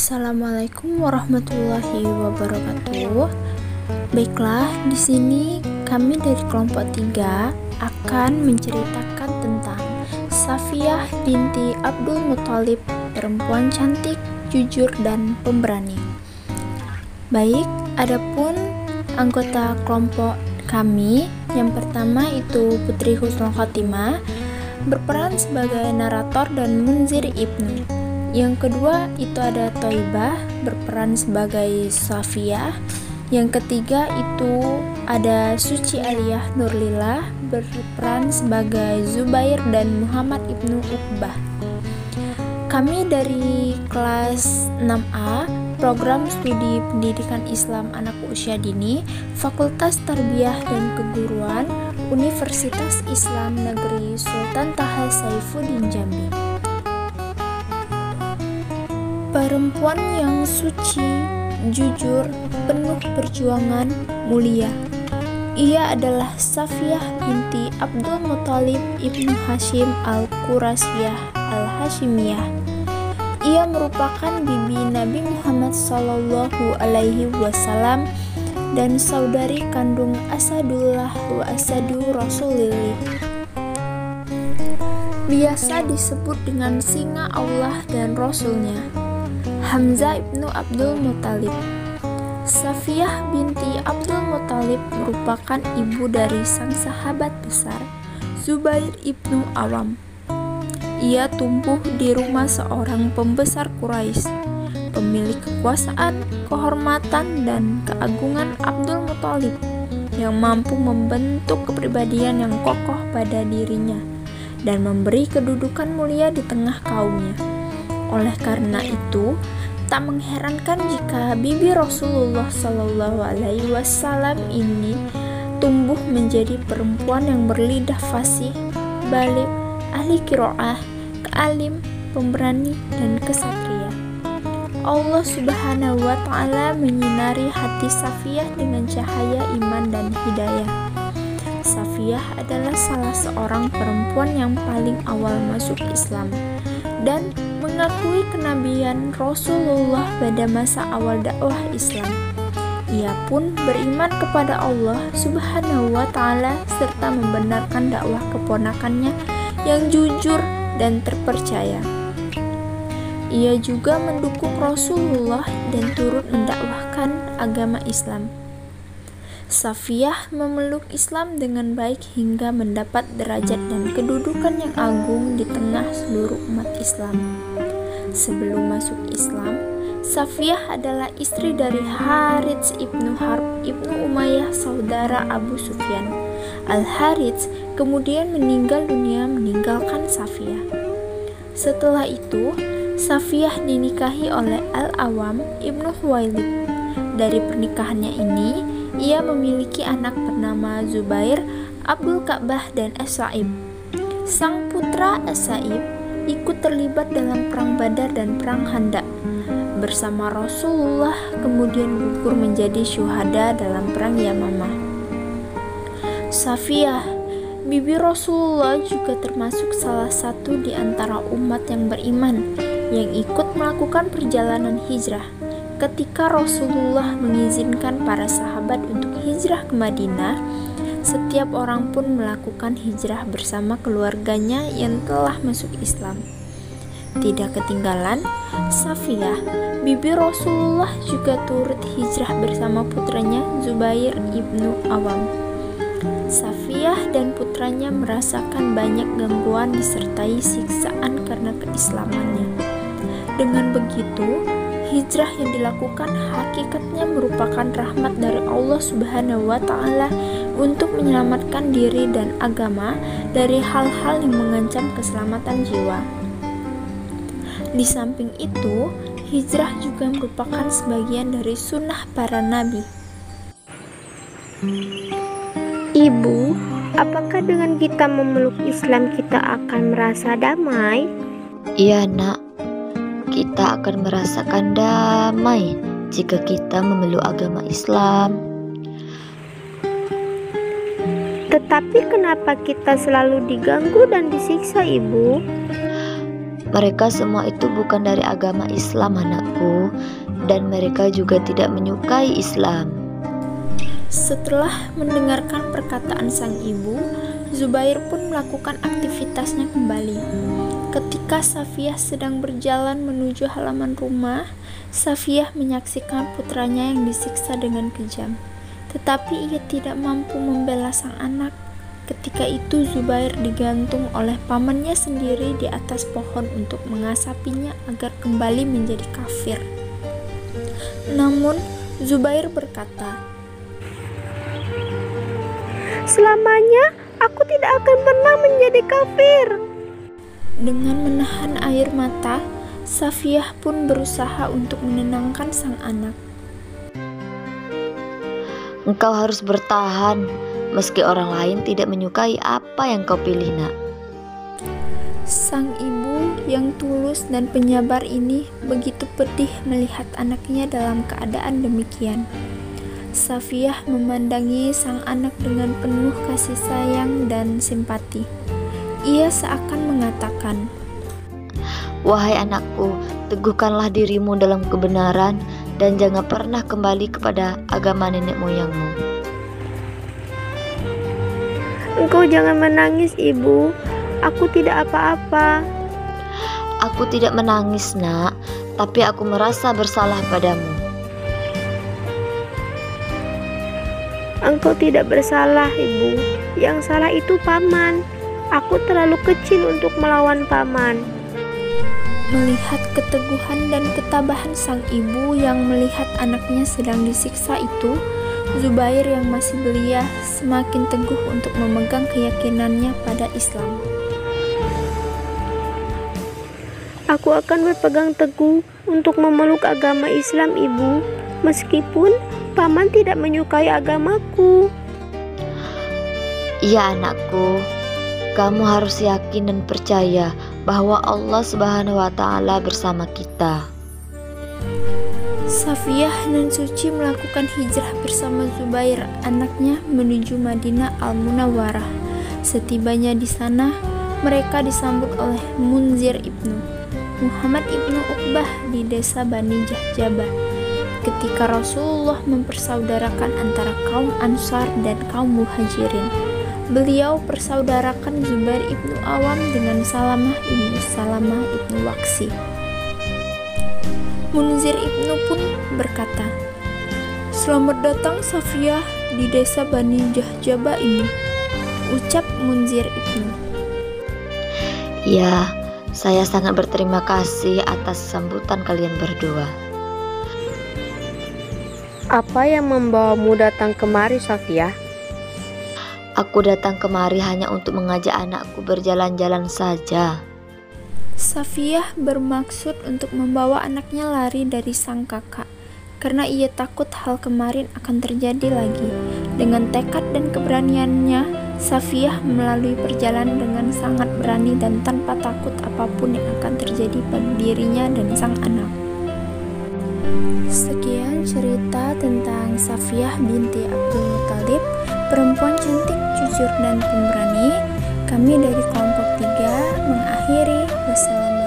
Assalamualaikum warahmatullahi wabarakatuh. Baiklah, di sini kami dari kelompok 3 akan menceritakan tentang Safiyah binti Abdul Muthalib, perempuan cantik, jujur dan pemberani. Baik, adapun anggota kelompok kami yang pertama itu Putri Husnul Khotimah berperan sebagai narator dan Munzir Ibnu. Yang kedua itu ada Toibah berperan sebagai Safiyah. Yang ketiga itu ada Suci Aliyah Nurlillah berperan sebagai Zubair dan Muhammad Ibnu Uqbah. Kami dari kelas 6A program studi pendidikan Islam anak usia dini Fakultas Tarbiyah dan Keguruan Universitas Islam Negeri Sultan Taha Saifuddin Jambi. Perempuan yang suci, jujur, penuh perjuangan, mulia. Ia adalah Safiyah binti Abdul Muthalib ibnu Hashim al-Qurasiyah al-Hashimiyah. Ia merupakan bibi Nabi Muhammad Sallallahu Alaihi Wasallam dan saudari kandung Asadullah wa Asadu Rasulillah. Biasa disebut dengan singa Allah dan Rasulnya. Hamzah ibnu Abdul Muthalib Safiyah binti Abdul Muthalib merupakan ibu dari sang sahabat besar Zubair ibnu Awam. Ia tumbuh di rumah seorang pembesar Quraisy, pemilik kekuasaan, kehormatan, dan keagungan Abdul Muthalib yang mampu membentuk kepribadian yang kokoh pada dirinya dan memberi kedudukan mulia di tengah kaumnya. Oleh karena itu, Tak mengherankan jika bibi Rasulullah Shallallahu Alaihi Wasallam ini tumbuh menjadi perempuan yang berlidah fasih, balik, ahli kiroah, kealim, pemberani, dan kesatria. Allah Subhanahu wa Ta'ala menyinari hati Safiyah dengan cahaya iman dan hidayah. Safiyah adalah salah seorang perempuan yang paling awal masuk Islam dan mengakui kenabian Rasulullah pada masa awal dakwah Islam. Ia pun beriman kepada Allah Subhanahu wa taala serta membenarkan dakwah keponakannya yang jujur dan terpercaya. Ia juga mendukung Rasulullah dan turut mendakwahkan agama Islam. Safiyah memeluk Islam dengan baik hingga mendapat derajat dan kedudukan yang agung di tengah seluruh umat Islam. Sebelum masuk Islam, Safiyah adalah istri dari Harits ibnu Harb ibnu Umayyah saudara Abu Sufyan. Al Harits kemudian meninggal dunia meninggalkan Safiyah. Setelah itu, Safiyah dinikahi oleh Al Awam ibnu Huwailid. Dari pernikahannya ini, ia memiliki anak bernama Zubair, Abdul Ka'bah, dan As-Sa'ib. Sang putra As-Sa'ib ikut terlibat dalam perang Badar dan perang Handak bersama Rasulullah kemudian gugur menjadi syuhada dalam perang Yamamah. Safiyah, bibi Rasulullah juga termasuk salah satu di antara umat yang beriman yang ikut melakukan perjalanan hijrah ketika Rasulullah mengizinkan para sahabat untuk hijrah ke Madinah, setiap orang pun melakukan hijrah bersama keluarganya yang telah masuk Islam. Tidak ketinggalan, Safiyah, bibi Rasulullah juga turut hijrah bersama putranya Zubair ibnu Awam. Safiyah dan putranya merasakan banyak gangguan disertai siksaan karena keislamannya. Dengan begitu, hijrah yang dilakukan hakikatnya merupakan rahmat dari Allah Subhanahu wa taala untuk menyelamatkan diri dan agama dari hal-hal yang mengancam keselamatan jiwa. Di samping itu, hijrah juga merupakan sebagian dari sunnah para nabi. Ibu, apakah dengan kita memeluk Islam kita akan merasa damai? Iya, Nak kita akan merasakan damai jika kita memeluk agama Islam. Tetapi kenapa kita selalu diganggu dan disiksa, Ibu? Mereka semua itu bukan dari agama Islam, anakku, dan mereka juga tidak menyukai Islam. Setelah mendengarkan perkataan sang ibu, Zubair pun melakukan aktivitasnya kembali. Ketika Safiyah sedang berjalan menuju halaman rumah, Safiyah menyaksikan putranya yang disiksa dengan kejam. Tetapi ia tidak mampu membela sang anak Ketika itu Zubair digantung oleh pamannya sendiri di atas pohon untuk mengasapinya agar kembali menjadi kafir. Namun Zubair berkata, Selamanya aku tidak akan pernah menjadi kafir. Dengan menahan air mata, Safiyah pun berusaha untuk menenangkan sang anak. Engkau harus bertahan, meski orang lain tidak menyukai apa yang kau pilih, Nak. Sang ibu yang tulus dan penyabar ini begitu pedih melihat anaknya dalam keadaan demikian. Safiyah memandangi sang anak dengan penuh kasih sayang dan simpati. Ia seakan mengatakan, Wahai anakku, teguhkanlah dirimu dalam kebenaran dan jangan pernah kembali kepada agama nenek moyangmu. Engkau jangan menangis, Ibu. Aku tidak apa-apa. Aku tidak menangis, Nak, tapi aku merasa bersalah padamu. Engkau tidak bersalah, Ibu. Yang salah itu paman. Aku terlalu kecil untuk melawan paman. Melihat keteguhan dan ketabahan sang ibu yang melihat anaknya sedang disiksa itu, Zubair yang masih belia semakin teguh untuk memegang keyakinannya pada Islam. Aku akan berpegang teguh untuk memeluk agama Islam, Ibu, meskipun paman tidak menyukai agamaku. Iya, anakku. Kamu harus yakin dan percaya bahwa Allah Subhanahu wa taala bersama kita. Safiyah dan Suci melakukan hijrah bersama Zubair, anaknya, menuju Madinah Al-Munawwarah. Setibanya di sana, mereka disambut oleh Munzir ibnu Muhammad ibnu Uqbah di desa Bani Jahjabah. Ketika Rasulullah mempersaudarakan antara kaum Ansar dan kaum Muhajirin, beliau persaudarakan Zubair ibnu Awam dengan Salamah ibnu Salamah ibnu Waksi. Munzir Ibnu pun berkata, Selamat datang Safiyah di desa Bani Jahjaba ini, ucap Munzir Ibnu. Ya, saya sangat berterima kasih atas sambutan kalian berdua. Apa yang membawamu datang kemari, Safiyah? Aku datang kemari hanya untuk mengajak anakku berjalan-jalan saja. Safiyah bermaksud untuk membawa anaknya lari dari sang kakak karena ia takut hal kemarin akan terjadi lagi. Dengan tekad dan keberaniannya, Safiyah melalui perjalanan dengan sangat berani dan tanpa takut apa pun yang akan terjadi pada dirinya dan sang anak. Sekian cerita tentang Safiyah binti Abdul Muthalib, perempuan cantik, jujur, dan pemberani. Kami dari kelompok 3 mengakhiri Wassalamualaikum